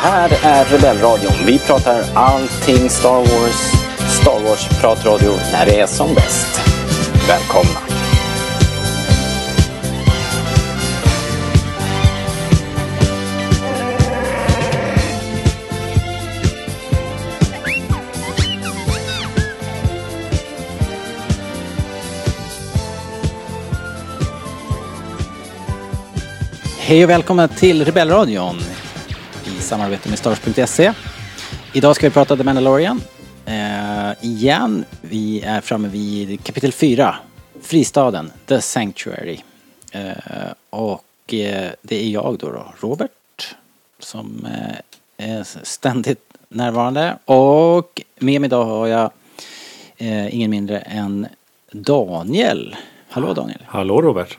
här är Rebellradion. Vi pratar allting Star Wars. Star Wars-pratradio när det är som bäst. Välkomna! Hej och välkomna till Rebellradion samarbete med Stars.se. Idag ska vi prata The Mandalorian. Eh, igen, vi är framme vid kapitel 4, Fristaden, The Sanctuary. Eh, och eh, det är jag då, då Robert, som eh, är ständigt närvarande. Och med mig idag har jag eh, ingen mindre än Daniel. Hallå Daniel. Hallå Robert.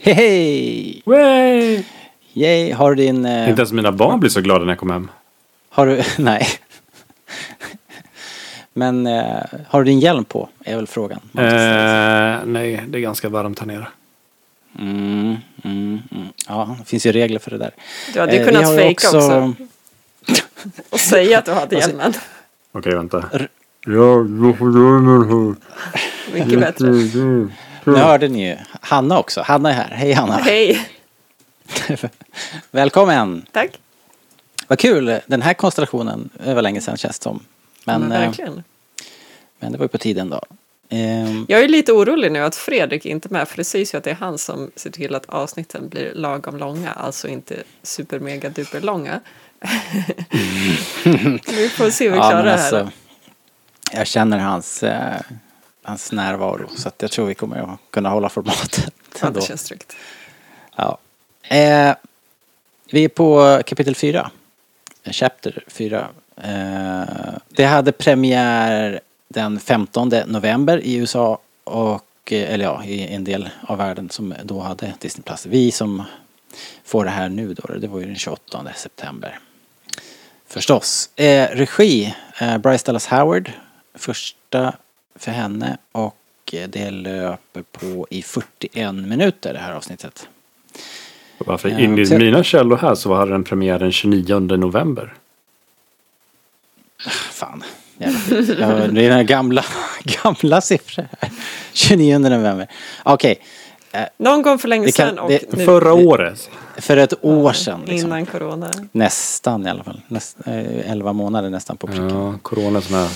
Hej hej! Yay, har du din... eh, Inte ens mina barn blir så glada när jag kommer hem. Har du... Nej. Men eh, har du din hjälm på? Är väl frågan. Eh, nej, det är ganska varmt här nere. Mm, mm, mm. Ja, det finns ju regler för det där. Du hade Eh, ju vi kunnat fejka också. och säga att du hade hjälmen. Okej, vänta. R- Ja, jag får hjälmen Mycket bättre. Nu hörde ni ju. Hanna också. Hanna är här. Hej Hanna. Hej, Välkommen. tack. Vad kul. Den här konstellationen. Det var länge sedan känns det som. Men, Men eh, verkligen. men det var ju på tiden då. Ehm, Jag är lite orolig nu att Fredrik inte är med för det sägs ju att det är han som ser till att avsnitten blir lagom långa, alltså inte super mega duper långa. Vi får se hur vi ja, klarar men det här. alltså, jag känner hans, eh, hans närvaro. Så jag tror vi kommer att kunna hålla formatet. Ja, det känns tryggt. Ja. Eh, vi är på kapitel 4. Eh, chapter 4. Eh, det hade premiär den 15 november i USA och eh, eller ja, i en del av världen som då hade Disney Plus. Vi som får det här nu då, det var ju den 28 september. Förstås. Eh, regi, eh, Bryce Dallas Howard. Första för henne och eh, det löper på i 41 minuter det här avsnittet. Varför? Ja, Enligt så- mina källor här så hade den premiär den 29 november. Fan. jävla. Ja, det är den gamla, gamla siffror här. 29 november. Okej. Någon gång för länge Det kan- sedan och det- nu, Förra året. För ett år sedan. Liksom. innan corona. Nästan i alla fall. Näst, eh, 11 månader nästan på pricken. Ja. Ja, corona är sån här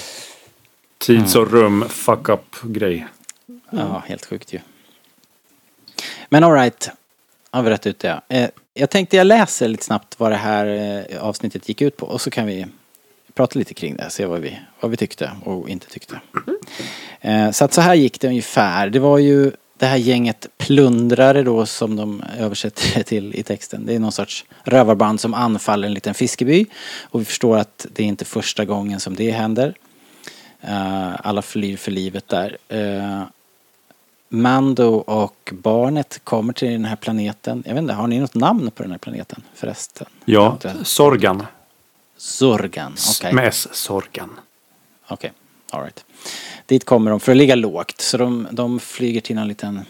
tids och rum fuck up grej. helt sjukt ju. Men alright. Har vi rätt ut det. Eh, jag tänkte jag läser lite snabbt vad det här eh, avsnittet gick ut på. Och så kan vi prata lite kring det. Se vad vi, vad vi tyckte och inte tyckte. Eh, så att så här gick det ungefär. Det var ju det här gänget plundrare då som de översätter det till i texten. Det är någon sorts rövarband som anfaller en liten fiskeby. Och vi förstår att det är inte första gången som det händer. Eh, alla flyr för livet där. Eh, Mando och barnet kommer till den här planeten. Jag vet inte, har ni något namn på den här planeten förresten? Ja. Sorgan. Zorgan, okej. Med S, Sorgan. Okej, alright. Dit kommer de för att ligga lågt. Så de, de flyger till en liten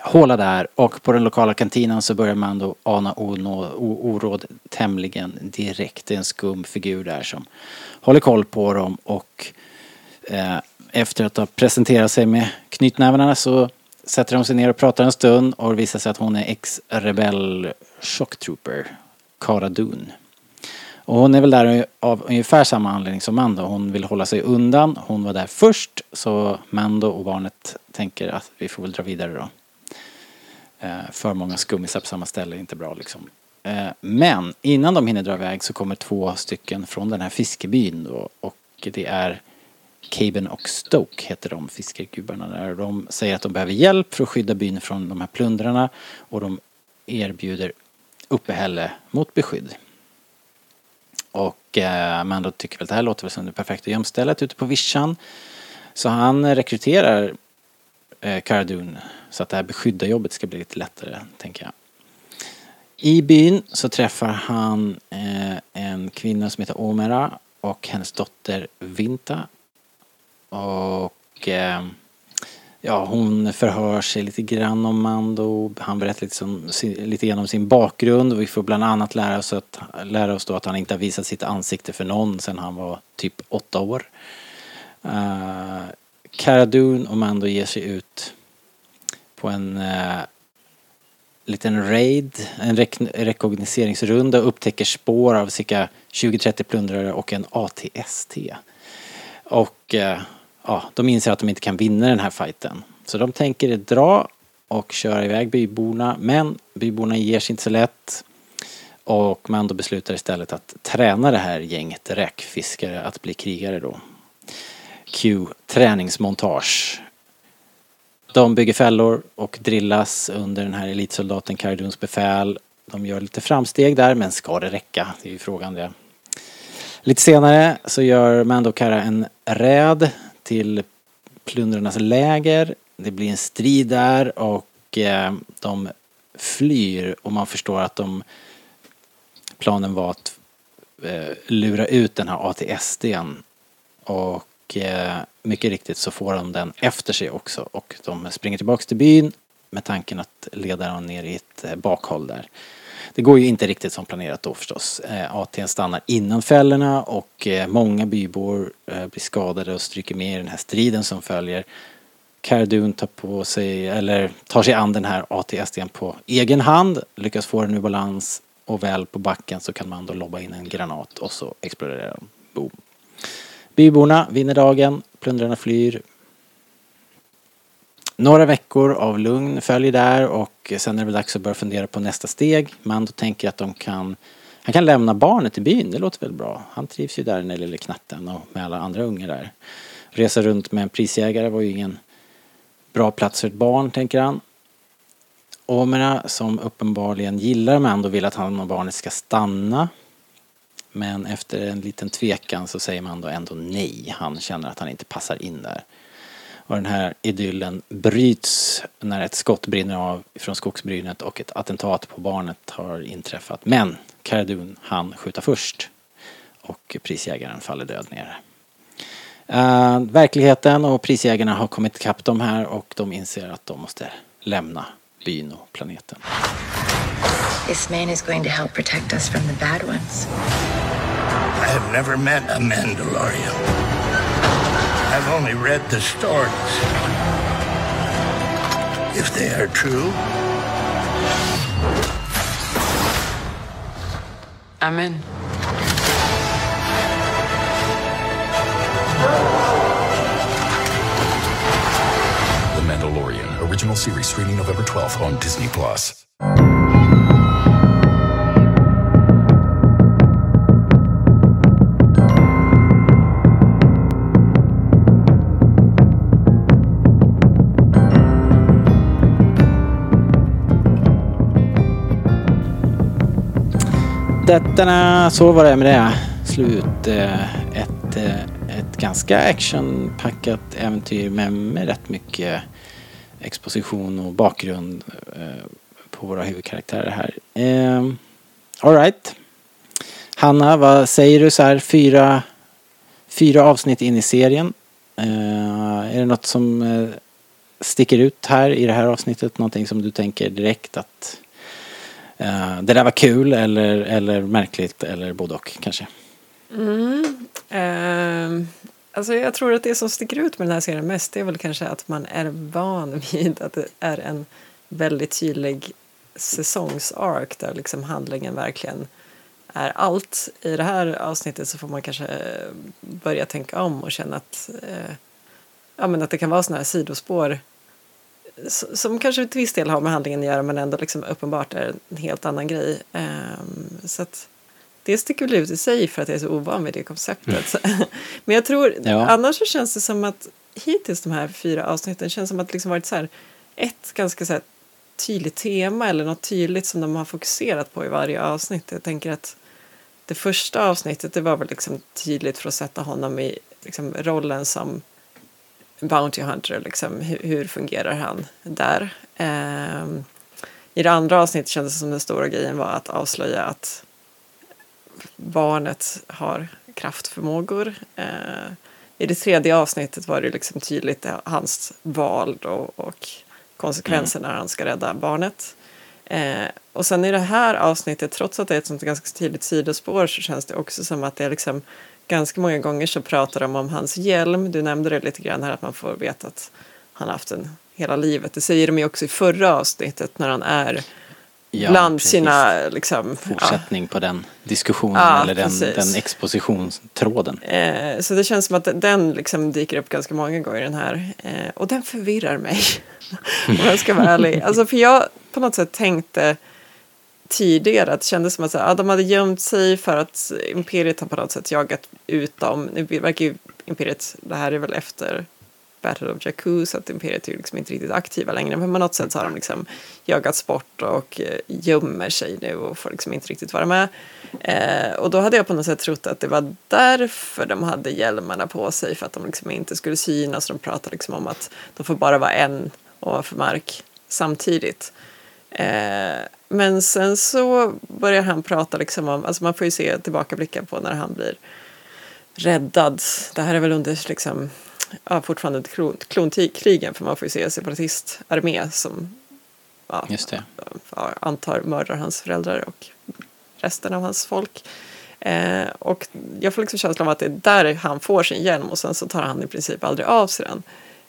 håla där och på den lokala kantinen så börjar man då ana oråd tämligen direkt. Det är en skum figur där som håller koll på dem och eh, efter att ha presenterat sig med knytnävarna så sätter de sig ner och pratar en stund och det visar sig att hon är ex-rebell shocktrooper, Cara Dune. Och hon är väl där av ungefär samma anledning som Mando. Hon vill hålla sig undan. Hon var där först. Så Mando och barnet tänker att vi får väl dra vidare då. Eh, för många skummisar på samma ställe är inte bra liksom. Eh, men innan de hinner dra iväg så kommer två stycken från den här fiskebyn då. Och det är Caben och Stoke heter de fiskargubbarna där. De säger att de behöver hjälp för att skydda byn från de här plundrarna. Och de erbjuder uppehälle mot beskydd. Och eh, Mando tycker väl att det här låter väl som det perfekta gömstället ute på vischan. Så han rekryterar eh, så att det här beskyddarjobbet ska bli lite lättare, tänker jag. I byn så träffar han eh, en kvinna som heter Omera och hennes dotter Vinta. Och eh, Ja, hon förhör sig lite grann om Mando. Han berättar lite, som, lite grann om sin bakgrund. Och vi får bland annat lära oss, att, lära oss då att han inte har visat sitt ansikte för någon sedan han var typ åtta år. Uh, Cara Dune och Mando ger sig ut på en uh, liten raid, en rek rekognoseringsrunda och upptäcker spår av cirka 20-30 plundrare och en ATST. Och uh, ja, de inser att de inte kan vinna den här fighten. Så de tänker dra och köra iväg byborna, men byborna ger sig inte så lätt. Och Mando beslutar istället att träna det här gänget räkfiskare att bli krigare då. Q träningsmontage. De bygger fällor och drillas under den här elitsoldaten Carduns befäl. De gör lite framsteg där, men ska det räcka? Det är ju frågan det. Lite senare så gör Mando Kara en räd till plundrarnas läger. Det blir en strid där och eh, de flyr och man förstår att de planen var att eh, lura ut den här ATSDn och eh, mycket riktigt så får de den efter sig också och de springer tillbaks till byn med tanken att leda dem ner i ett eh, bakhåll där. Det går ju inte riktigt som planerat då förstås. Eh, AT'n stannar innan fällorna och eh, många bybor eh, blir skadade och stryker med i den här striden som följer. Caradun tar på sig, eller tar sig an den här AT-SDn på egen hand, lyckas få den ur balans och väl på backen så kan man då lobba in en granat och så exploderar den. Boom. Byborna vinner dagen, plundrarna flyr, några veckor av lugn följer där och sen är det väl dags att börja fundera på nästa steg. Mando tänker att de kan han kan lämna barnet i byn, det låter väl bra. Han trivs ju där den lille knatten och med alla andra ungar där. Resa runt med en prisjägare var ju ingen bra plats för ett barn, tänker han. Omera som uppenbarligen gillar Mando vill att han och barnet ska stanna. Men efter en liten tvekan så säger Mando ändå nej. Han känner att han inte passar in där. Och den här idyllen bryts när ett skott brinner av från skogsbrynet och ett attentat på barnet har inträffat. Men Karadun han skjuta först och prisjägaren faller död ner. Uh, verkligheten och prisjägarna har kommit ikapp dem här och de inser att de måste lämna byn och planeten. This man is going to help protect us from the bad ones. I have never met a Mandalorian. I've only read the stories. If they are true, I'm in. The Mandalorian, original series streaming November 12th on Disney Plus. Detta, så var det med det. Slut. Eh, ett, eh, ett ganska actionpackat äventyr med, med rätt mycket exposition och bakgrund eh, på våra huvudkaraktärer här. Ehm, Alright. Hanna, vad säger du så här fyra, fyra avsnitt in i serien? Är det något som sticker ut här i det här avsnittet? Någonting som du tänker direkt att Uh, det där var kul eller, eller märkligt eller både och kanske? Mm. Uh, alltså jag tror att det som sticker ut med den här serien mest är väl kanske att man är van vid att det är en väldigt tydlig säsongsark där liksom handlingen verkligen är allt. I det här avsnittet så får man kanske eh, börja tänka om och känna att, eh, ja, men att det kan vara sådana här sidospår som kanske till viss del har med handlingen att göra men ändå liksom uppenbart är en helt annan grej. Um, så att det sticker väl ut i sig för att jag är så ovan vid det konceptet. Mm. men jag tror, ja. annars så känns det som att hittills de här fyra avsnitten känns som att det liksom varit så här, ett ganska så här tydligt tema eller något tydligt som de har fokuserat på i varje avsnitt. Jag tänker att det första avsnittet det var väl liksom tydligt för att sätta honom i liksom rollen som Bounty Hunter, liksom, hur, hur fungerar han där? Eh, I det andra avsnittet kändes det som den stora grejen var att avslöja att barnet har kraftförmågor. Eh, I det tredje avsnittet var det liksom tydligt hans val då, och konsekvenser när han ska rädda barnet. Eh, och sen i det här avsnittet, trots att det är ett sånt ganska tydligt sidospår så känns det också som att det är liksom ganska många gånger så pratar de om hans hjälm. Du nämnde det lite grann här att man får veta att han har haft den hela livet. Det säger de ju också i förra avsnittet när han är Ja, bland precis. sina liksom, Fortsättning på den diskussionen Ja, eller den, precis. den expositionstråden. Eh, så det känns som att den liksom dyker upp ganska många gånger i den här. Eh, och den förvirrar mig. om jag ska vara ärlig. Alltså för jag på något sätt tänkte tidigare att det kändes som att här, ja, de hade gömt sig för att Imperiet har på något sätt jagat ut dem. Nu verkar ju Imperiet, det här är väl efter Battle of Jakku så att Imperiet är liksom inte riktigt aktiva längre. Men på något sätt så har de liksom jagats bort och eh, gömmer sig nu och får liksom inte riktigt vara med. Eh, och då hade jag på något sätt trott att det var därför de hade hjälmarna på sig för att de liksom inte skulle synas. De pratade liksom om att de får bara vara en ovanför mark samtidigt. Eh, men sen så börjar han prata liksom om, alltså man får ju se tillbakablickar på när han blir räddad. Det här är väl under liksom, ja, fortfarande klon, klonkrigen för man får ju se separatistarmé som ja, antar mördar hans föräldrar och resten av hans folk. Eh, och jag får liksom känslan av att det är där han får sin hjälm och sen så tar han i princip aldrig av sig den.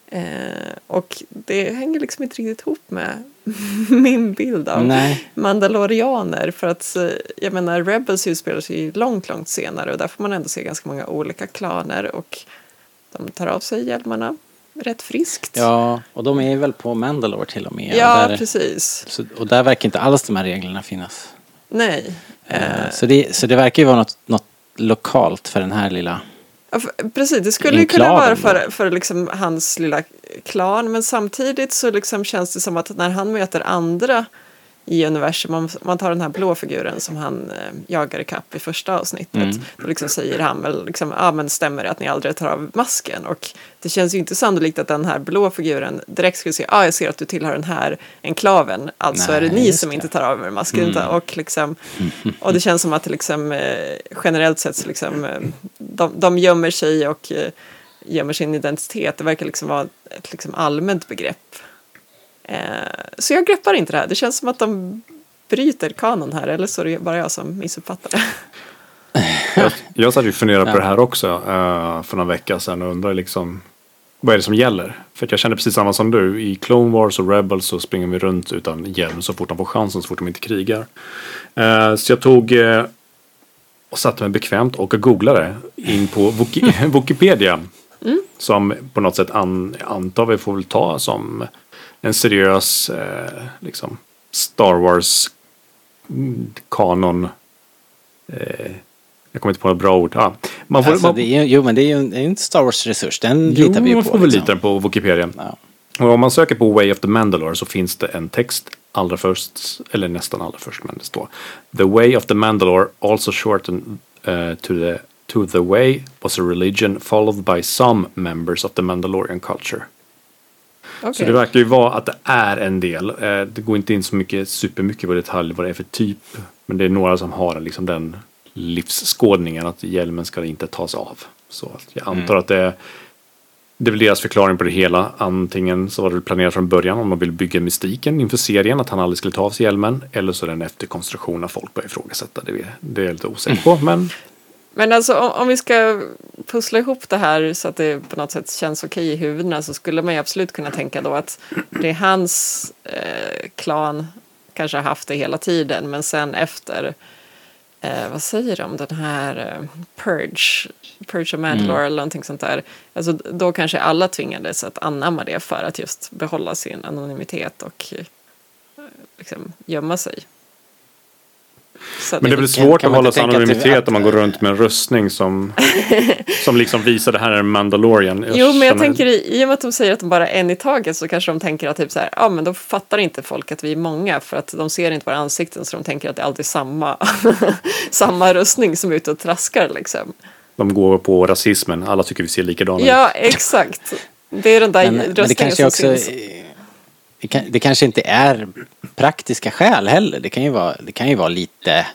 Eh, och det hänger liksom inte riktigt ihop med min bild av Nej. mandalorianer. För att eh, jag menar Rebels utspelar sig långt, långt senare och där får man ändå se ganska många olika klaner och de tar av sig hjälmarna rätt friskt. Ja, och de är väl på Mandalore till och med. Ja, och, där, precis. så, och där verkar inte alls de här reglerna finnas. Nej. Eh, Så, det, så det verkar ju vara något, något lokalt för den här lilla... Ja, för- precis, det skulle ju kunna vara för, för liksom hans lilla klan men samtidigt så liksom känns det som att när han möter andra i universum, om man tar den här blå figuren som han eh, jagar i kapp i första avsnittet, Mm. då liksom säger han väl liksom, ja men stämmer det att ni aldrig tar av masken? Och det känns ju inte sannolikt att den här blå figuren direkt skulle säga, ja jag ser att du tillhör den här enklaven, alltså Nej, är det ni som det. inte tar av er masken. Mm. Och, liksom, och det känns som att liksom, eh, generellt sett så liksom, eh, de, de gömmer sig och eh, gömmer sin identitet. Det verkar liksom vara ett liksom allmänt begrepp. Eh, så jag greppar inte det här. Det känns som att de bryter kanon här, eller så är det bara jag som missuppfattar det. Jag, jag satt ju och funderade på det här också eh, för några vecka sedan och undrade liksom vad är det som gäller? För jag kände precis samma som du. I Clone Wars och Rebels så springer vi runt utan hjälm så fort de får chansen, så fort de inte krigar. Eh, så jag tog och satte mig bekvämt och googlade in på Wiki- Wikipedia. Som på något sätt an, antar vi får väl ta som en seriös eh, liksom Star Wars kanon. Eh, jag kommer inte på något bra ord. Ja. Man får, Alltså, man, det är, jo, men det är ju en, en Star Wars-resurs. Den litar vi ju man på. får väl liksom. lita på Wikipedia. Ja. Och om man söker på Way of the Mandalore så finns det en text allra först, eller nästan allra först, men det står The Way of the Mandalore, also shortened uh, to, the, to the Way, was a religion followed by some members of the Mandalorian culture. Så Okej. det verkar ju vara att det är en del. Eh, Det går inte in så mycket, supermycket på detalj vad det är för typ. Men det är några som har liksom den livsskådningen att hjälmen ska inte tas av. Så jag antar att det är, det är väl deras förklaring på det hela. Antingen så var det planerat från början om de vill bygga mystiken inför serien att han aldrig skulle ta av sig hjälmen. Eller så är det en efterkonstruktion när folk börjar ifrågasätta det. Det är jag lite osäker på. Men Men alltså om, om vi ska pussla ihop det här så att det på något sätt känns okej i huvudena så skulle man ju absolut kunna tänka då att det är hans eh, klan kanske har haft det hela tiden men sen efter eh, vad säger de, den här eh, Purge, Purge of Mandalore eller någonting sånt där. Alltså då kanske alla tvingades att anamma det för att just behålla sin anonymitet och eh, liksom gömma sig. Så Men det kan- svårt att hålla det- anonymitet att- om man går runt med en röstning som, som liksom visar det här är en Mandalorian. Jo, men jag känner- tänker i, i och med att de säger att de bara är en i taget så kanske de tänker att typ så här, ja men då fattar inte folk att vi är många för att de ser inte våra ansikten så de tänker att det alltid är samma, samma rustning som är ute och traskar liksom. De går på rasismen. Alla tycker vi ser likadana ut. Ja, exakt. Det är den där Men, men det röstningen kanske som också... syns. Det, kan, det kanske inte är praktiska skäl heller. Det kan ju vara, det kan ju vara lite...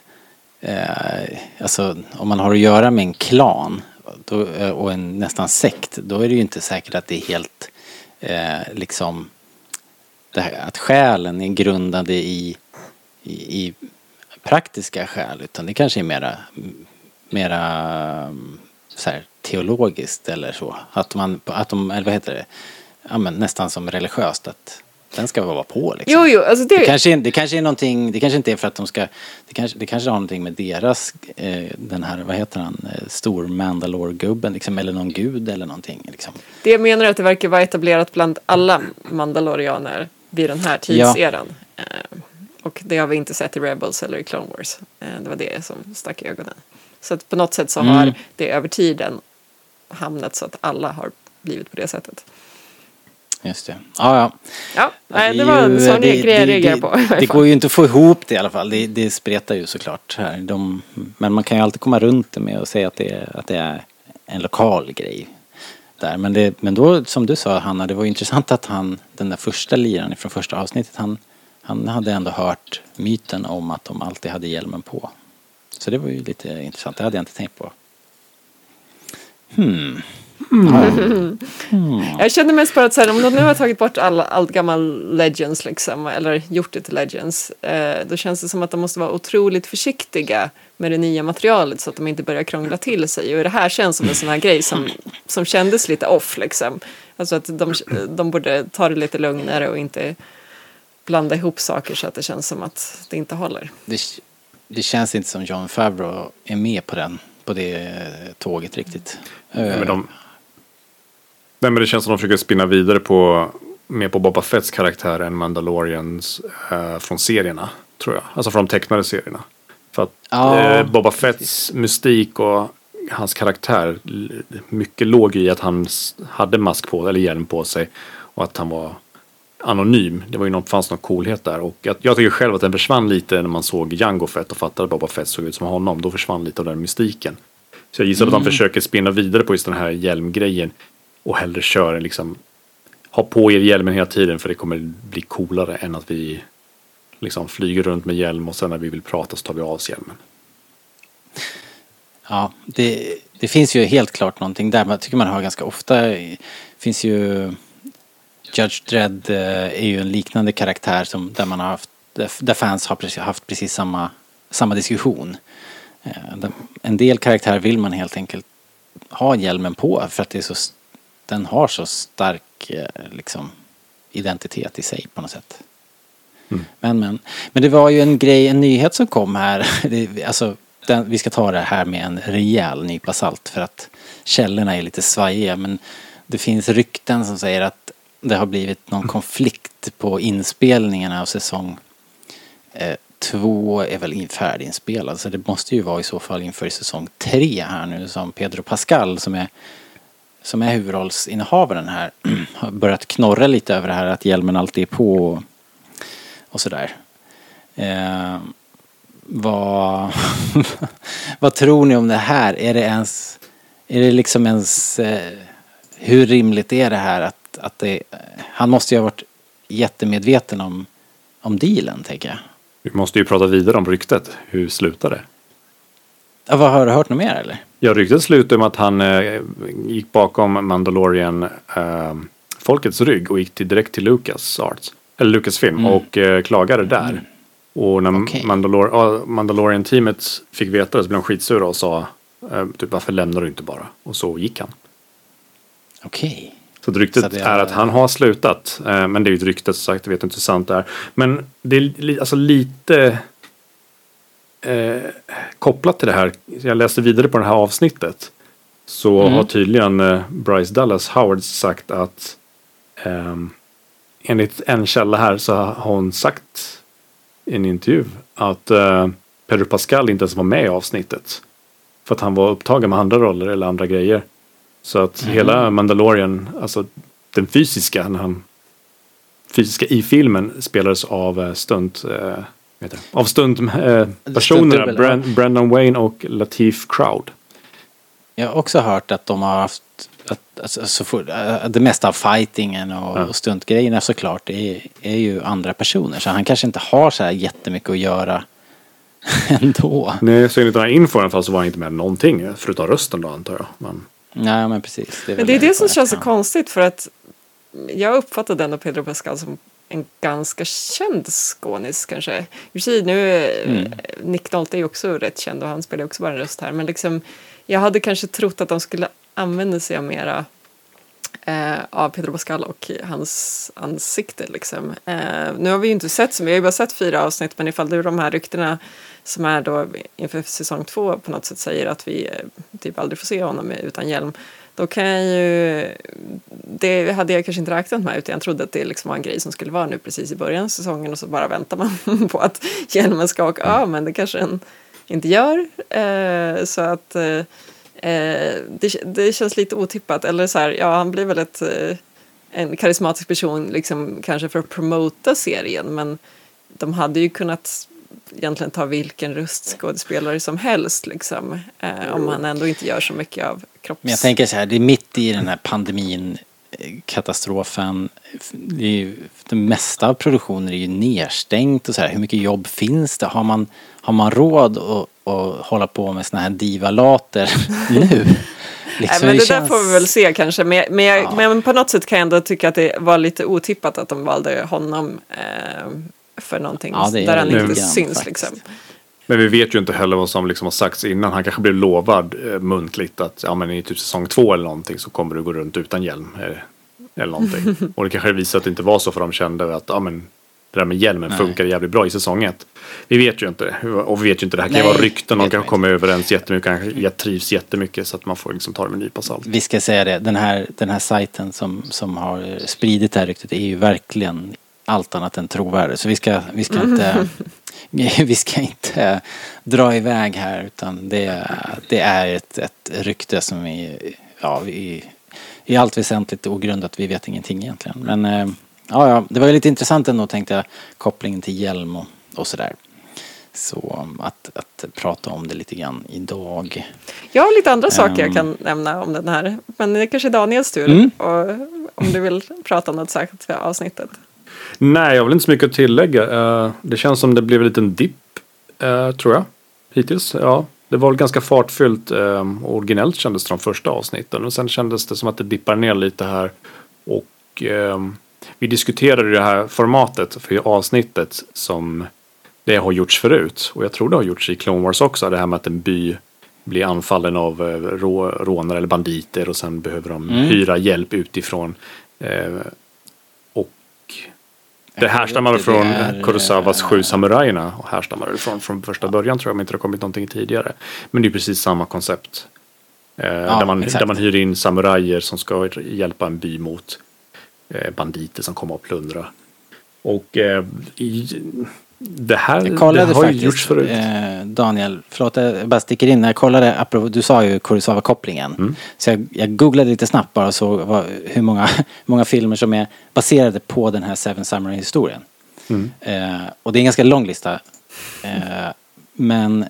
Eh, alltså om man har att göra med en klan då, eh, och en nästan sekt, då är det ju inte säkert att det är helt eh, liksom det här, att själen är grundade i, i, i praktiska skäl utan det kanske är mera, mera så här, teologiskt eller så. Att man, att de, eller vad heter det, ja, men nästan som religiöst att den ska vara på liksom. Jo, jo, alltså det... Det kanske, det kanske är någonting, det kanske inte är för att de ska, det kanske, det kanske har någonting med deras, eh, den här, vad heter han, eh, stor Mandalore-gubben liksom, eller någon gud eller någonting liksom. Det jag menar är att det verkar vara etablerat bland alla mandalorianer vid den här tidseran. Eh, Och det har vi inte sett i Rebels eller i Clone Wars. Eh, Det var det som stack i ögonen. Så att på något sätt så har Mm. det över tiden hamnat så att alla har blivit på det sättet. Just det. Ja, ja. Ja, nej, är det var en ju- sån det- grej jag det- reagerade det- på. Det går ju inte att få ihop det i alla fall. Det, det spretar ju såklart här. De, men man kan ju alltid komma runt det med att säga att det, är, att det är en lokal grej. Där. Men, det, men då, som du sa Hanna, det var ju intressant att han, den där första liraren från första avsnittet, han, han hade ändå hört myten om att de alltid hade hjälmen på. Så det var ju lite intressant, det hade jag inte tänkt på. Hmm. Jag kände mest bara att så här, om de nu har tagit bort alla, allt gammal Legends liksom, eller gjort det till Legends, eh, då känns det som att de måste vara otroligt försiktiga med det nya materialet så att de inte börjar krångla till sig. Och det här känns som en sån här grej som, som kändes lite off liksom. Alltså att de, de borde ta det lite lugnare och inte blanda ihop saker så att det känns som att det inte håller. Det, det känns inte som John Favreau är med på den, på det tåget riktigt. Nej, men de... Nej, men det känns som de försöker spinna vidare på mer på Boba Fetts karaktär än Mandalorians eh, från serierna. Tror jag. Alltså från de tecknade serierna. För att Ja, eh, Boba Fetts mystik och hans karaktär mycket låg i att han hade mask på eller hjälm på sig och att han var anonym. Det var ju någon, fanns någon coolhet där och jag, jag tycker själv att den försvann lite när man såg Jango Fett och fattade att Boba Fett såg ut som honom. Då försvann lite av den mystiken. Så jag gissar att de försöker spinna vidare på just den här hjälmgrejen och hellre kör liksom ha på er hjälmen hela tiden för det kommer bli coolare än att vi liksom flyger runt med hjälm och sen när vi vill prata så tar vi av oss hjälmen. Ja, det, det finns ju helt klart någonting där. man tycker man hör ganska ofta. Det finns ju Judge Dredd eh, är ju en liknande karaktär som där man har haft där fans har precis, haft precis samma, samma diskussion. Eh, en del karaktärer vill man helt enkelt ha hjälmen på för att det är så, den har så stark eh, liksom, identitet i sig på något sätt. Men, men, men det var ju en grej, en nyhet som kom här. Det, alltså, den, vi ska ta det här med en rejäl nypa salt för att källorna är lite svajiga. Men det finns rykten som säger att det har blivit någon konflikt på inspelningarna av säsong eh, två är väl in- färdiginspelad. Så det måste ju vara i så fall inför säsong tre här nu som Pedro Pascal som är som är huvudrollsinnehavaren här har börjat knorra lite över det här att hjälmen alltid är på och sådär. Eh, vad, vad tror ni om det här? Är det ens, är det liksom ens, eh, hur rimligt är det här att, att det, han måste ju ha varit jättemedveten om, om dealen tänker jag. Vi måste ju prata vidare om ryktet. Hur slutar det? Ja, vad, har du hört något mer eller? Ja, ryktet slutar med att han eh, gick bakom Mandalorian eh, folkets rygg och gick till, direkt till Lucas Arts. Eller Lucasfilm och eh, klagade där. Och när Okej. Mandalor- Mandalorian-teamet fick veta det så blev de skitsura och sa eh, typ, varför lämnar du inte bara? Och så gick han. Okej. Så att ryktet Så det är är- att han har slutat. Eh, men det är ju ett rykte som sagt, jag vet inte hur sant det är. Men det är alltså lite eh, kopplat till det här. Jag läste vidare på det här avsnittet. Så Mm. har tydligen eh, Bryce Dallas Howard sagt att ehm, enligt en källa här så har hon sagt i en intervju att eh, Pedro Pascal inte ens var med i avsnittet. För att han var upptagen med andra roller eller andra grejer. Så att hela Mandalorian, alltså den fysiska, när han, fysiska i filmen spelades av eh, stunt, eh, heter det? av stunt eh, personerna, Stuntdubbel, ja. Bran- Brandon Wayne och Latif Crowd. Jag har också hört att de har haft att, alltså, så fort, äh, det mesta av fightingen och, Ja. och stuntgrejerna såklart är, är ju andra personer. Så han kanske inte har så här jättemycket att göra ändå. Nej, så enligt den här infon så var han inte med någonting. Förutom rösten då antar jag. Men, Nej, men precis. Men väl det är det som känns så konstigt för att jag uppfattade ändå Pedro Pascal som en ganska känd skådis kanske. I sig nu, mm. Nick Nolte är ju också rätt känd och han spelar också bara en röst här. Men liksom, jag hade kanske trott att de skulle använda sig av mera eh, av Pedro Pascal och hans ansikte. Liksom. Eh, nu har vi ju inte sett så mycket, vi har ju bara sett fyra avsnitt men ifall är de här ryktena som är då inför säsong två på något sätt säger att vi eh, typ aldrig får se honom utan hjälm då kan jag ju, det hade jag kanske inte räknat med utan jag trodde att det liksom var en grej som skulle vara nu precis i början av säsongen och så bara väntar man på att hjälmen ska åka av men det kanske den inte gör. Eh, så att eh, det, det känns lite otippat eller så här, ja han blir väl ett, eh, en karismatisk person liksom kanske för att promota serien men de hade ju kunnat egentligen ta vilken röstskådespelare som helst liksom. Eh, om han ändå inte gör så mycket av kropps... Men jag tänker så här, det är mitt i den här pandemin, eh, katastrofen. Det, ju, det mesta av produktionen är ju nedstängt och så här. Hur mycket jobb finns det? Har man, har man råd att, att hålla på med såna här divalater nu? Liksom, Nej, men det, det känns... där får vi väl se kanske. Men, men, jag, ja. men på något sätt kan jag ändå tycka att det var lite otippat att de valde honom. Eh, för någonting ja, där han inte syns. Liksom. Men vi vet ju inte heller vad som liksom har sagts innan. Han kanske blev lovad eh, muntligt att ja, men i typ säsong två eller någonting så kommer du gå runt utan hjälm. Eller, eller någonting. och det kanske visar att det inte var så för de kände att ja, men, det där med hjälmen Nej. funkar jävligt bra i säsong ett. Vi vet ju inte. Och vi vet ju inte. Det här kan ju vara rykten. De kanske kommer överens jättemycket. Kanske trivs jättemycket. Så att man får liksom ta det med en nypa salt. Vi ska säga det. Den här, den här sajten som, som har spridit det här ryktet är ju verkligen allt annat än trovärdig. Så vi ska, vi ska inte vi ska inte dra iväg här utan det, det är ett, ett rykte som är ja, i, i allt väsentligt ogrundat. Vi vet ingenting egentligen. Men eh, ja, ja, det var ju lite intressant ändå tänkte jag kopplingen till hjälm och, och sådär. Så att, att prata om det lite grann idag. Jag har lite andra saker um, jag kan nämna om den här. Men det är kanske är Daniels tur. Mm. Och, om du vill prata om något särskilt för avsnittet. Nej, jag har väl inte så mycket att tillägga. Uh, det känns som det blev en liten dipp, uh, tror jag. Hittills, ja. Det var väl ganska fartfyllt och originellt kändes det de första avsnitten. Och sen kändes det som att det dippar ner lite här. Och vi diskuterade det här formatet för avsnittet som det har gjorts förut. Och jag tror det har gjorts i Clone Wars också. Det här med att en by blir anfallen av rå, rånare eller banditer och sen behöver de mm. hyra hjälp utifrån. Eh, det härstammar väl från är, Kurosawas Sju samurajerna och härstammar väl från, från första början tror jag om inte det har kommit någonting tidigare. Men det är precis samma koncept. Eh, ja, där, man, där man hyr in samurajer som ska hjälpa en by mot eh, banditer som kommer att plundra. Och eh, i, det här jag kollade det har faktiskt, ju gjorts förut. Eh, Daniel, förlåt jag bara sticker in. Jag kollade, apropå, du sa ju Kurosawa-kopplingen. Mm. Så jag, jag, googlade lite snabbt bara och såg vad, hur många, många filmer som är baserade på den här Seven Samurai-historien. Mm. Eh, och det är en ganska lång lista. Eh, men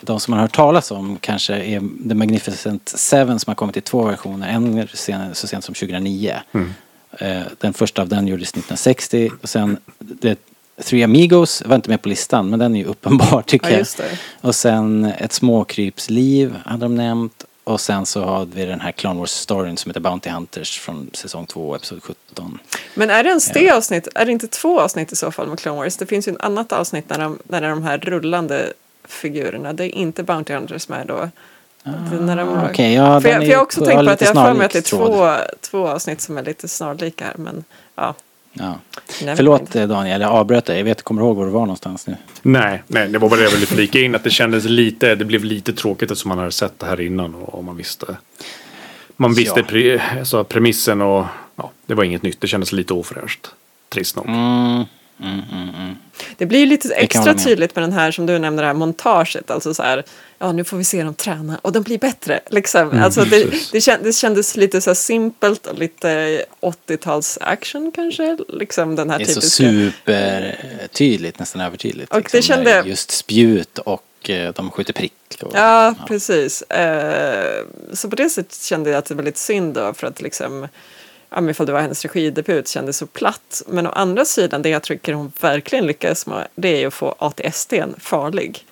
de som man har hört talas om kanske är The Magnificent Seven som har kommit i två versioner. En så sent som 2009. Mm. Eh, den första av den gjordes 1960 och sen det Three Amigos var inte med på listan men den är ju uppenbar tycker ja, jag. Och sen Ett småkrypsliv hade de nämnt. Och sen så har vi den här Clone Wars-storyn som heter Bounty Hunters från säsong 2, episod 17. Men är det ens det avsnitt? Är det inte två avsnitt i så fall med Clone Wars? Det finns ju ett annat avsnitt när de, när de här rullande figurerna. Det är inte Bounty Hunters med då. Ah, okay, ja, för, jag, för jag har också tänkt på att jag har för mig att det är två, två avsnitt som är lite snarlika här. Men ja, Ja. Förlåt Daniel, jag avbröt dig. Jag vet, kommer du ihåg var du var någonstans nu? Nej, nej det var bara det jag ville flika in. Att det kändes lite, det blev lite tråkigt eftersom man hade sett det här innan och man visste. Man visste ja. pre, alltså, premissen och ja, det var inget nytt. Det kändes lite ofräscht. Trist nog. Mm. Mm, mm, mm. Det blir lite extra tydligt med den här som du nämnde, det här montaget. Alltså så här, ja nu får vi se dem träna och de blir bättre. Liksom. Alltså det, det, känd, det kändes lite så simpelt och lite 80-tals action kanske. Liksom den här det är typiska. så supertydligt, nästan övertydligt. Och liksom, det kände... Just spjut och eh, de skjuter prick. Och, ja, ja, precis. Uh, så på det sättet kände jag att det var lite synd då för att liksom ja, ifall det var hennes regidebut kändes så platt. Men å andra sidan, det jag tycker hon verkligen lyckas med det är ju att få ATSD farlig.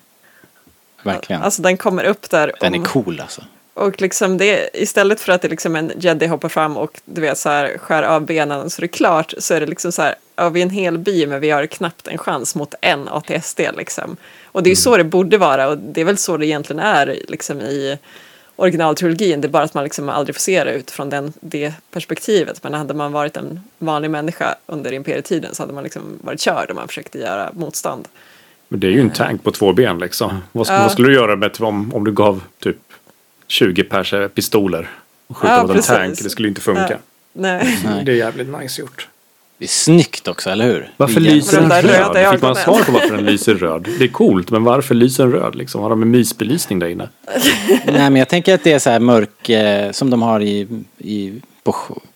verkligen. Alltså den kommer upp där. Den är om- cool alltså. Och liksom det, istället för att det liksom en jedi hoppar fram och du vet så här skär av benen så det är klart så är det liksom så här, ja vi är en hel by men vi har knappt en chans mot en ATSD liksom. Och det är ju så det borde vara och det är väl så det egentligen är liksom i originaltrilogin. Det är bara att man liksom aldrig får se det utifrån den, det perspektivet. Men hade man varit en vanlig människa under imperietiden så hade man liksom varit körd om man försökte göra motstånd. Men det är ju en tank på två ben liksom. Vad, Ja. vad skulle du göra med, om, om du gav typ 20 pers eh, pistoler och skjuta Ja, mot en precis. tank? Det skulle ju inte funka. Ja. Nej. Nej. Det är jävligt nice gjort. Det är snyggt också, eller hur? Varför lyser den röd? Fick man svar på varför den lyser röd? Det är coolt, men varför lyser den röd? Liksom? Har de en mysbelysning där inne? Nej men jag tänker att det är så här mörk eh, som de har i, i, på,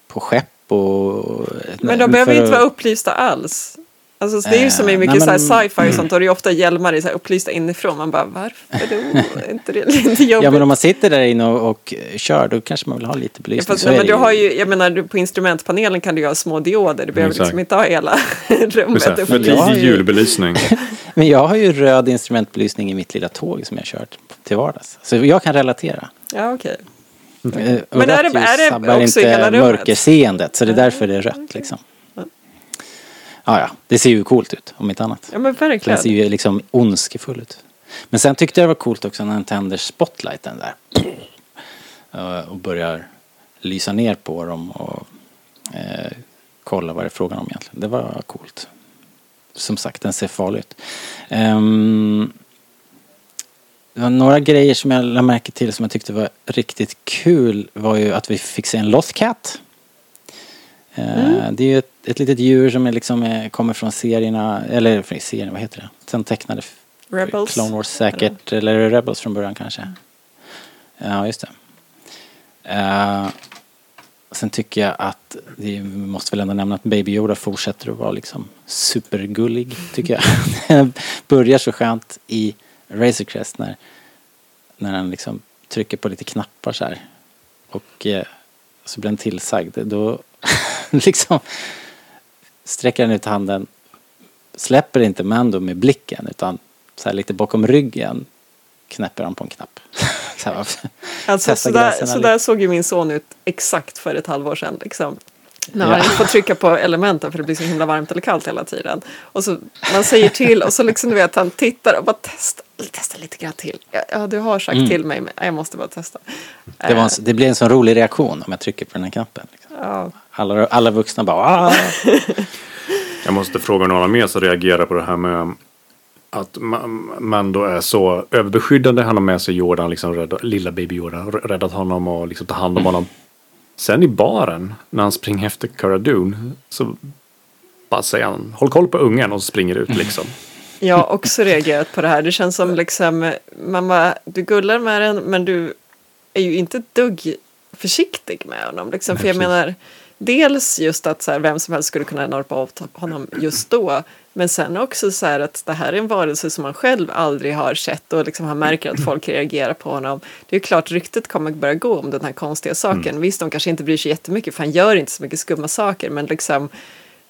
på skepp och... Men de behöver ju inte vara upplysta alls. Alltså, så det är ju som i Eh, mycket nej, så här men- Mm. sci-fi och sånt, då är det ju ofta hjälmar i så här upplysta inifrån. Man bara, varför då? Är inte det lite jobbigt? Ja men om man sitter där inne och, och kör då kanske man vill ha lite Ja, belysning. fast, nej, är men du har ju, jag menar, du, på instrumentpanelen kan du ju ha små dioder. Du behöver Exakt. liksom inte ha hela rummet här, för tidig ju- julbelysning. Men jag har ju röd instrumentbelysning i mitt lilla tåg som jag kört till vardags. Så jag kan relatera. Ja, okej. Eh, och Mm. Men är det- är det också i hela inte rummet? mörkerseendet så det är därför det är rött liksom. Ja, ja, det ser ju coolt ut om inte annat. Ja, men Den ser verkligen. ju liksom ondskefull ut. Men sen tyckte jag det var coolt också när han tänder spotlighten där. Eh, Och börjar lysa ner på dem och eh, kolla vad det är frågan om egentligen. Det var coolt. Som sagt, den ser farlig ut. Ehm, det var några grejer som jag lade märke till som jag tyckte var riktigt kul var ju att vi fick se en Lost Eh, Det är ju ett, ett litet djur som är liksom, eh, kommer från serierna, eller från serien, vad heter det? Sen tecknade Rebels. Clone Wars säkert, eller det Rebels från början kanske? Ja, just det. Eh, sen tycker jag att, det måste väl ändå nämna att Baby Yoda fortsätter att vara liksom supergullig, tycker jag. Den börjar så skönt i Razor Crest när, när han liksom trycker på lite knappar så här. Och eh, så blir han tillsagd. Då liksom sträcker han ut handen, släpper inte Mando med blicken utan så här lite bakom ryggen knäpper han på en knapp. så här, Alltså, så, där, så där såg ju min son ut exakt för ett halvår sedan. Liksom. När Ja. man inte får trycka på elementen för det blir så himla varmt eller kallt hela tiden. Och så man säger till och så liksom du vet han tittar och bara testa, testa lite grann till. Ja, Ja, du har sagt Mm. till mig men jag måste bara testa. det, en, det blir en sån rolig reaktion om jag trycker på den här knappen. Ja, Alla, alla vuxna bara "Ah!" Jag måste fråga några mer som reagerar på det här med att Ma- Mando är så överbeskyddande. Han har med sig Jordan, liksom rädda, lilla baby Yoda, r- räddat honom och liksom tar hand om honom. Sen i baren, när han springer efter Cara Dune, så bara säger han håll koll på ungen och så springer ut liksom. jag har också reagerat på det här. Det känns som liksom, mamma, du gullar med den men du är ju inte dugg försiktig med honom. Liksom. För jag menar, dels just att så här, vem som helst skulle kunna norpa av honom just då. Men sen också så här att det här är en varelse som man själv aldrig har sett och liksom han märker att folk reagerar på honom. Det är ju klart ryktet kommer börja gå om den här konstiga saken. Visst, de kanske inte bryr sig jättemycket för han gör inte så mycket skumma saker men liksom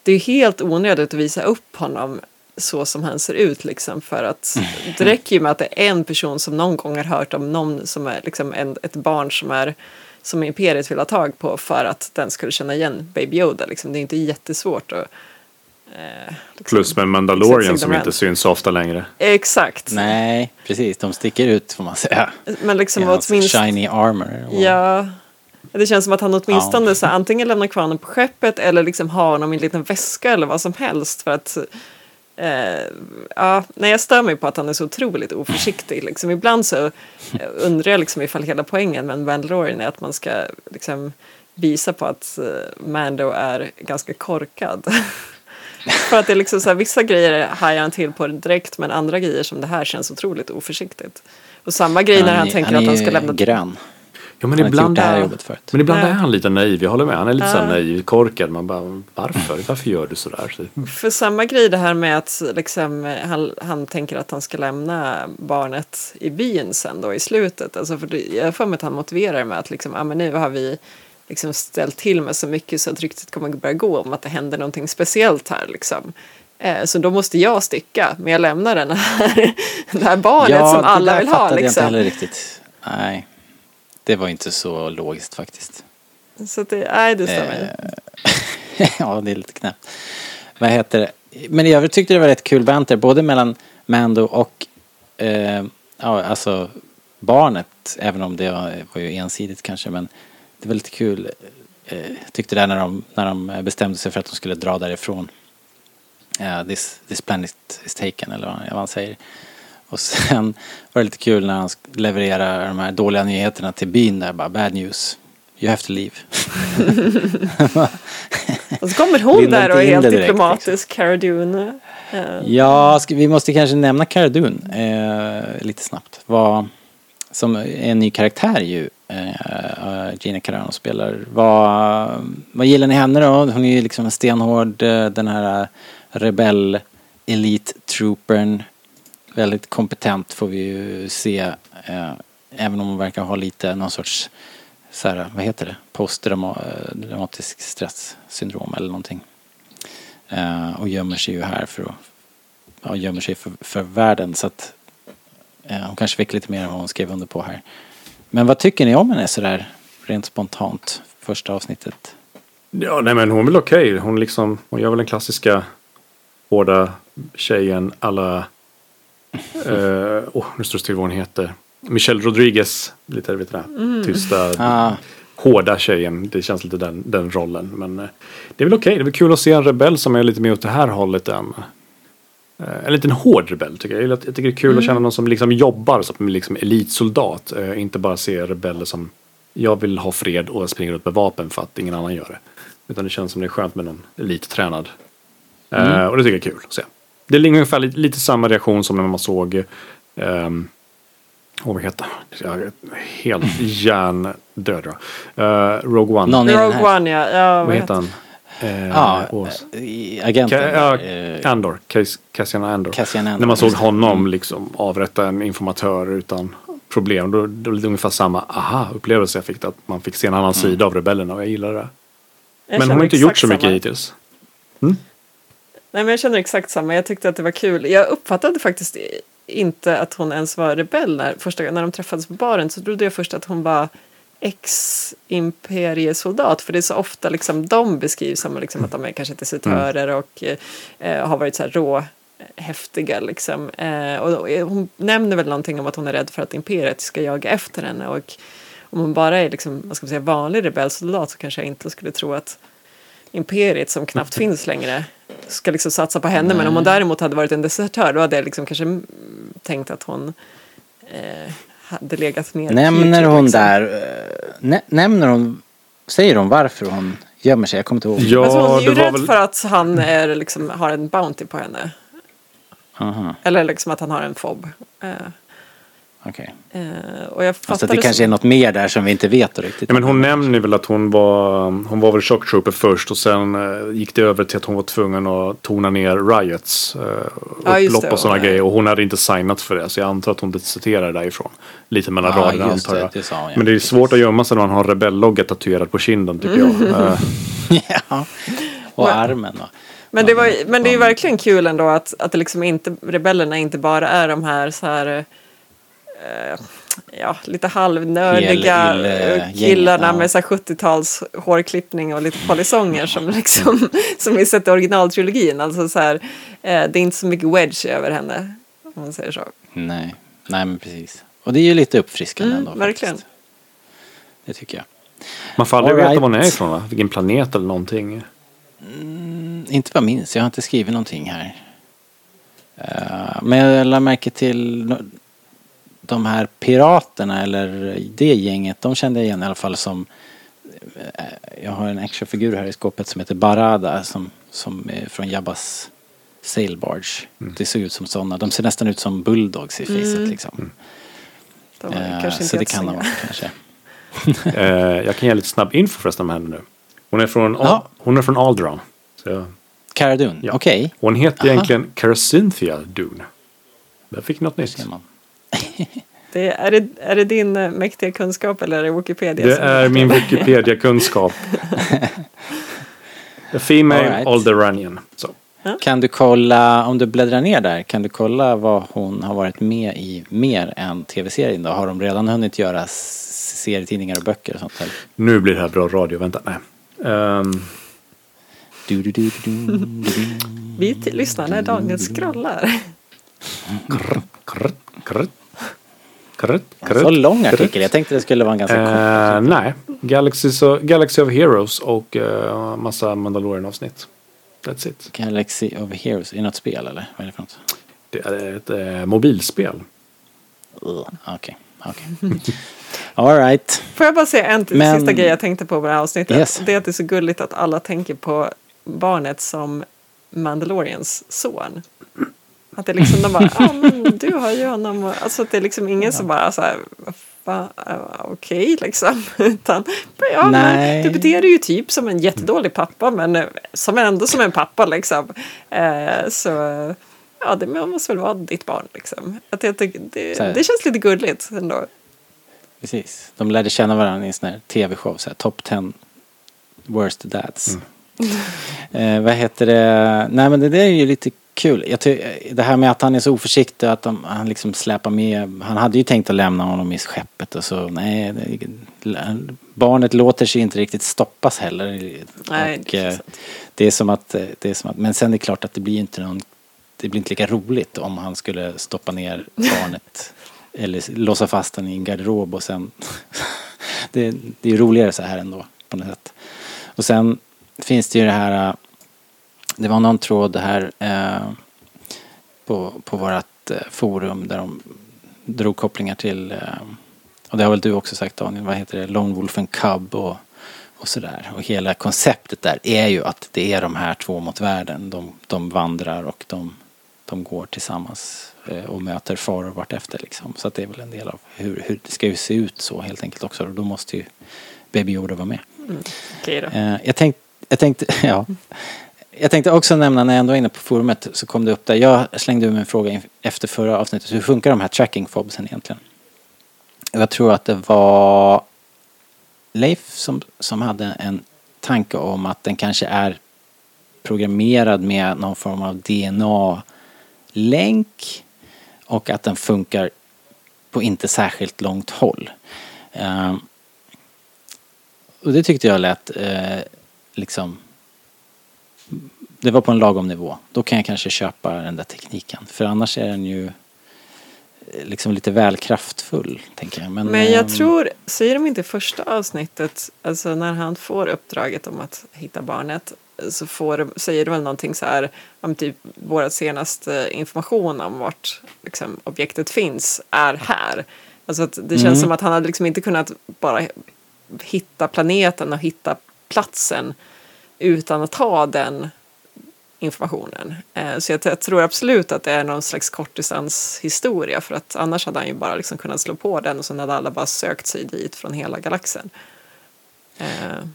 det är ju helt onödigt att visa upp honom så som han ser ut liksom för att det räcker ju med att det är en person som någon gång har hört om någon som är liksom en, ett barn som är som imperiet vill ha tag på för att den skulle känna igen Baby Yoda liksom. Det är inte jättesvårt att eh, liksom. Plus med Mandalorian som inte syns så ofta längre. Exakt. Nej, precis. De sticker ut får man säga. Men liksom Ja, alltså åtminstone shiny armor. och- Ja. Det känns som att han åtminstone så här, antingen lämnar kvar honom på skeppet eller liksom har honom i en liten väska eller vad som helst för att eh, ja, nej, jag stör mig på att han är så otroligt oförsiktig. Liksom, ibland så eh, undrar jag liksom ifall hela poängen med en Mandalorian är att man ska liksom visa på att eh, Mando är ganska korkad. för att det är liksom så här, vissa grejer hajar han till på direkt men andra grejer som det här känns otroligt oförsiktigt. Och samma grej när han är- tänker att han ska lämna grön. Ja, men Han har inte gjort ibland det här är, jobbet förut. men ibland Nej. är han lite naiv. Jag håller med. Han är lite så Ja. naiv, korkad. Man bara, varför? Varför gör du sådär? Så, För samma grej det här med att liksom, han, han tänker att han ska lämna barnet i byn sen då i slutet. Alltså för det, jag har för mig att han motiverar det med att liksom, ah, men nu har vi liksom ställt till med så mycket så att ryktet kommer att börja gå om att det händer någonting speciellt här. Liksom. Eh, Så då måste jag sticka, men jag lämnar den här, det här barnet som det alla vill ha. fattade jag inte Liksom. heller riktigt. Nej, det var inte så logiskt faktiskt. Så det, nej, det stämmer. Eh, ja, det är lite knäppt. Vad heter det? Men i övrigt tyckte det var rätt kul banter, både mellan Mando och eh, ja, alltså barnet, även om det var, var ju ensidigt kanske, men det var lite kul. Eh, tyckte det när de, när de bestämde sig för att de skulle dra därifrån. Ja, this, this planet is taken, eller vad han säger. Och sen var det lite kul när han levererar de här dåliga nyheterna till byn där, bara bad news. You have to leave. Och så kommer hon där och är helt direkt, diplomatisk, Cara Dune. Eh, Ja, vi måste kanske nämna Cara Dune eh, lite snabbt. Vad, som är en ny karaktär ju. Eh, Gina Carano spelar. Vad, vad gillar ni henne då? Hon är ju liksom en stenhård, eh, den här rebell elite troopern. Väldigt kompetent får vi ju se. Eh, även om hon verkar ha lite någon sorts så här, vad heter det? postdramatisk eh, stresssyndrom eller någonting. Eh, och gömmer sig ju här för att ja, gömmer sig för, för världen så att eh, hon kanske fick lite mer än vad hon skrev under på här. Men vad tycker ni om henne sådär rent spontant första avsnittet? Ja, nej men hon är väl okej. Hon liksom, hon gör väl den klassiska hårda tjejen alla... Åh, oh, nu står det still vad hon heter. Michelle Rodriguez, lite vet du det, tysta, Ah, hårda tjejen. Det känns lite den, den rollen. Men eh, det är väl okej. Det är väl kul att se en rebell som är lite mer åt det här hållet än eh, en liten hård rebell tycker jag. Jag jag tycker det är kul att känna någon som liksom jobbar som liksom elitsoldat. Eh, inte bara se rebeller som jag vill ha fred och springer ut med vapen för att ingen annan gör det. Utan det känns som det är skönt med någon elittränad. Eh, och det tycker jag är kul att se. Det är ungefär lite, lite samma reaktion som när man såg um, Åh, vad heter Helt hjärndöd. Uh, Rogue One. någon. Rogue One, ja. ja vad heter han? Eh, Ja, åh, i- agenten. Ka- eh, Andor. Cas- Cassian Andor. Cassian Andor, När man såg honom liksom avrätta en informatör utan problem. Då, då är det ungefär samma aha-upplevelse jag fick. Att man fick se en annan sida av rebellerna och jag gillar det. Jag Men hon har inte gjort så mycket samma. hittills. Nej, men jag känner exakt samma. Jag tyckte att det var kul. Jag uppfattade faktiskt inte att hon ens var rebell när, första, när de träffades på baren. Så trodde jag först att hon var ex-imperiesoldat. För det är så ofta liksom, de beskrivs som liksom, att de är kanske desertörer och eh, har varit så här rå häftiga liksom. Eh, och hon nämner väl någonting om att hon är rädd för att imperiet ska jaga efter henne. Och om hon bara är liksom, vad ska man säga, vanlig rebellsoldat så kanske jag inte skulle tro att imperiet som knappt finns längre ska liksom satsa på henne. Men om hon däremot hade varit en desertör då hade jag liksom kanske tänkt att hon eh, hade legat mer Nämner hon liksom. där, eh, nä, nämner hon, säger hon varför hon gömmer sig? Jag kommer inte ihåg. Ja, alltså hon är ju det var rädd väl... för att han är, liksom, har en bounty på henne. Aha, Eller liksom att han har en fob. Eh, okej. eh, och jag Alltså det kanske är något mer där som vi inte vet riktigt. Ja, men hon nämner väl att hon var, hon var väl shock trooper först och sen eh, gick det över till att hon var tvungen att tona ner riots. Eh, Ja, upplopp det, och sådana grejer och hon hade inte signat för det så jag antar att hon deserterade därifrån. Lite mellan Ja, raderna antar det, jag. det sa hon, ja. Men det är svårt att gömma sig när man har rebellogga tatuerad på kinden tycker jag. Ja. Och Men- armen va. Men det, var, men det är verkligen kul ändå att, att det liksom inte, rebellerna inte bara är de här så här ja, lite halvnördiga Ill- ill- eh, killarna ja. med så här 70-tals hårklippning och lite polisonger som liksom som vi sett i originaltrilogin. Alltså så här, eh, det är inte så mycket wedge över henne om man säger så. Nej, nej men precis. Och det är ju lite uppfriskande Mm, ändå verkligen. faktiskt. Det tycker jag. man får aldrig All veta right. var hon är ifrån va? Vilken planet eller någonting. Mm, inte vad jag minns, jag har inte skrivit någonting här. Eh, men jag lade märke till de här piraterna eller det gänget, de kände jag igen i alla fall som eh, jag har en actionfigur här i skåpet som heter Barada som, som är från Jabbas Sail Barge. Mm. Det ser ut som sådana, de ser nästan ut som bulldogs i facet Mm. liksom. De var Eh, kanske så det kan jättesnygga. varit kanske. Eh, jag kan ge lite snabb info förresten om henne nu. Hon är från, Ja. hon är från Alderaan. Så Cara Dune, Ja. okej. hon heter Aha. egentligen Caracynthia Dune. Där fick något nytt. Det, är, det, är det din eh, mäktiga kunskap eller är det Wikipedia? Det är min Wikipedia-kunskap. A female right. Alderanian. Ja. Kan du kolla, om du bläddrar ner där, kan du kolla vad hon har varit med i mer än tv-serien då? Har de redan hunnit göra serietidningar och böcker och sånt? Eller? Nu blir det här bra radio, vänta. Nej. Ehm, Du, du, du, du, du, du. Vi till lyssnar när Daniel scrollar. krrt, krrt, krrt, krrt, Så lång artikel, jag tänkte det skulle vara en ganska Eh, kort. nej, Galaxy, så, Galaxy of Heroes och uh, massa Mandalorian-avsnitt. That's it. Galaxy of Heroes, är det något spel eller? Vad är det för något? Det är ett eh, mobilspel. Okej, okej. All right. Får jag bara säga en till Men- sista grej jag tänkte på på det här avsnittet. Yes. Det är att det är så gulligt att alla tänker på barnet som Mandalorians son. Att det är liksom de bara, ja men du har ju honom. och- Alltså att det är liksom ingen som bara så här, uh, okej liksom. Utan, ja men du beter dig ju typ som en jättedålig pappa men eh, som ändå som en pappa liksom. Eh, så ja, det måste väl vara ditt barn liksom. Att jag tycker, det, här. det känns lite gulligt ändå. Precis. De lärde känna varandra i en sån här tv-show, så här, Top 10 Worst Dads. Eh, vad heter det? Nej men det där är ju lite kul. Jag ty- det här med att han är så oförsiktig att de, han liksom släpar med. Han hade ju tänkt att lämna honom i skeppet och så. Nej, det, barnet låter sig inte riktigt stoppas heller. Nej, och, det är eh, det är som att, eh, det är som att, men sen är det klart att det blir inte någon, det blir inte lika roligt om han skulle stoppa ner barnet eller låsa fast den i en garderob och sen, det, det är roligare så här ändå på något sätt. Och sen finns det ju det här, eh, det var någon tråd här eh, på, på vårat eh, forum där de drog kopplingar till, eh, och det har väl du också sagt Daniel, vad heter det, Lone Wolf and Cub och, och sådär. Och hela konceptet där är ju att det är de här två mot världen. De, de vandrar och de, de går tillsammans eh, och möter faror vartefter liksom. Så det är väl en del av hur, hur det ska ju se ut så helt enkelt också. Och då måste ju Baby Yoda vara med. Okej då. Eh, jag, tänkt, jag, tänkte, ja jag tänkte också nämna när jag ändå är inne på forumet så kom det upp där. Jag slängde ur mig en fråga efter förra avsnittet. Hur funkar de här tracking fobsen egentligen? Jag tror att det var Leif som, som hade en tanke om att den kanske är programmerad med någon form av DNA-länk och att den funkar på inte särskilt långt håll. Ehm, och det tyckte jag lät eh, liksom det var på en lagom nivå. Då kan jag kanske köpa den där tekniken. För annars är den ju eh, liksom lite väl kraftfull, tänker jag. Men, Men jag ehm, tror, säger de inte i första avsnittet, alltså när han får uppdraget om att hitta barnet, så får, säger de väl någonting så här om typ vår senaste information om vart liksom, objektet finns är här. Alltså att det känns Mm. som att han hade liksom inte kunnat bara hitta planeten och hitta platsen utan att ha den informationen. Eh, så jag, tror absolut att det är någon slags kortdistanshistoria för att annars hade han ju bara liksom kunnat slå på den och sen hade alla bara sökt sig dit från hela galaxen. Eh.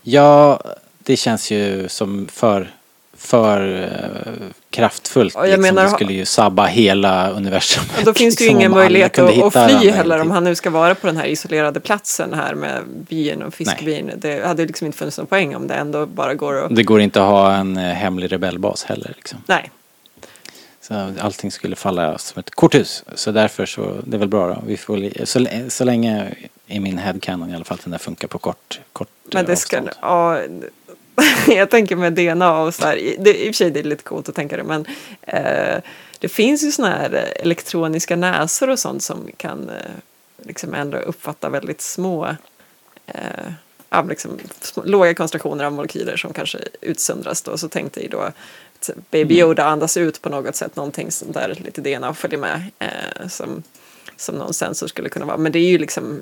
Ja, det känns ju som för, för eh, kraftfullt. Ja, jag liksom. menar- det skulle ju sabba hela universum. Och då finns det ju Liksom, ingen möjlighet att, att fly heller om tiden. han nu ska vara på den här isolerade platsen här med byn och fiskbyn. Det hade liksom inte funnits någon poäng om det ändå bara går att... Det går inte att ha en eh, hemlig rebellbas heller. Liksom. Nej, Så allting skulle falla som ett korthus. Så därför så, det är väl bra då. Vi får, så, så länge i min headcanon i alla fall att den där funkar på kort, kort men eh, det ska... avstånd. Ja, jag tänker med DNA och så här. Det, I och för sig det är lite coolt att tänka det men eh, det finns ju såna här elektroniska näsor och sånt som kan eh, liksom ändå uppfatta väldigt små eh, ja, liksom, små, låga koncentrationer av molekyler som kanske utsöndras då. Så tänkte jag då att Baby Mm. Yoda andas ut på något sätt, någonting sånt där lite DNA följer med eh, som, som någon sensor skulle kunna vara. Men det är ju liksom,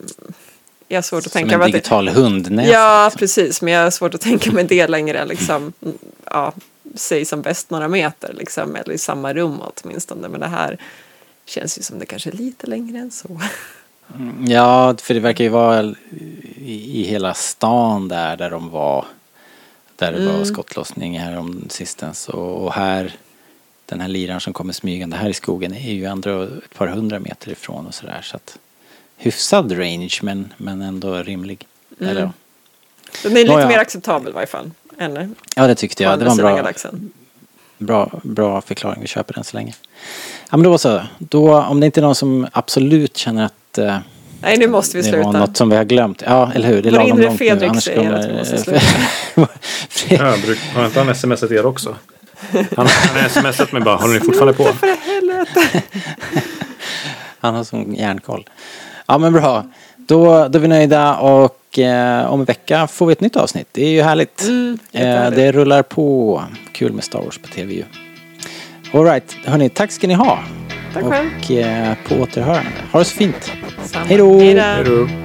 jag har svårt att Som tänka en mig att det, digital hundnäsa. Ja, liksom. precis. Men jag har svårt att tänka mig det längre än liksom, mm, ja, säg som bäst några meter liksom, eller i samma rum åtminstone. Men det här känns ju som det kanske är lite längre än så. Ja, för det verkar ju vara i, i hela stan där, där de var. Där det var Mm. skottlossning här om sistens. Och, och här, den här liraren som kommer smygande här i skogen är ju ändå ett par hundra meter ifrån och sådär. Så att hyfsad range men, men ändå rimlig. Mm. Eller, ja. Den är lite Nåja. mer acceptabel i varje fall. Än ja, det tyckte jag. Det var en bra. Bra, bra förklaring, vi köper den så länge. Ja men då så. Då, om det inte är någon som absolut känner att eh, Nej, nu måste vi det var sluta. något som vi har glömt. Ja, eller hur? Det är Vår lagom inre långt Fredrik nu. Annars säger kommer... att vi måste sluta. Ja, bruk- har inte han smsat er också? Han har smsat mig bara, håller ni fortfarande på? För helvete! Han har sån järnkoll. Ja men bra. Då, då är vi nöjda och eh, om en vecka får vi ett nytt avsnitt. Det är ju härligt. Mm, eh, det rullar på. Kul med Star Wars på tv ju. Alright, hörni, tack ska ni ha. Tack själv. och eh, på återhörande. Ha det så fint. Hej då.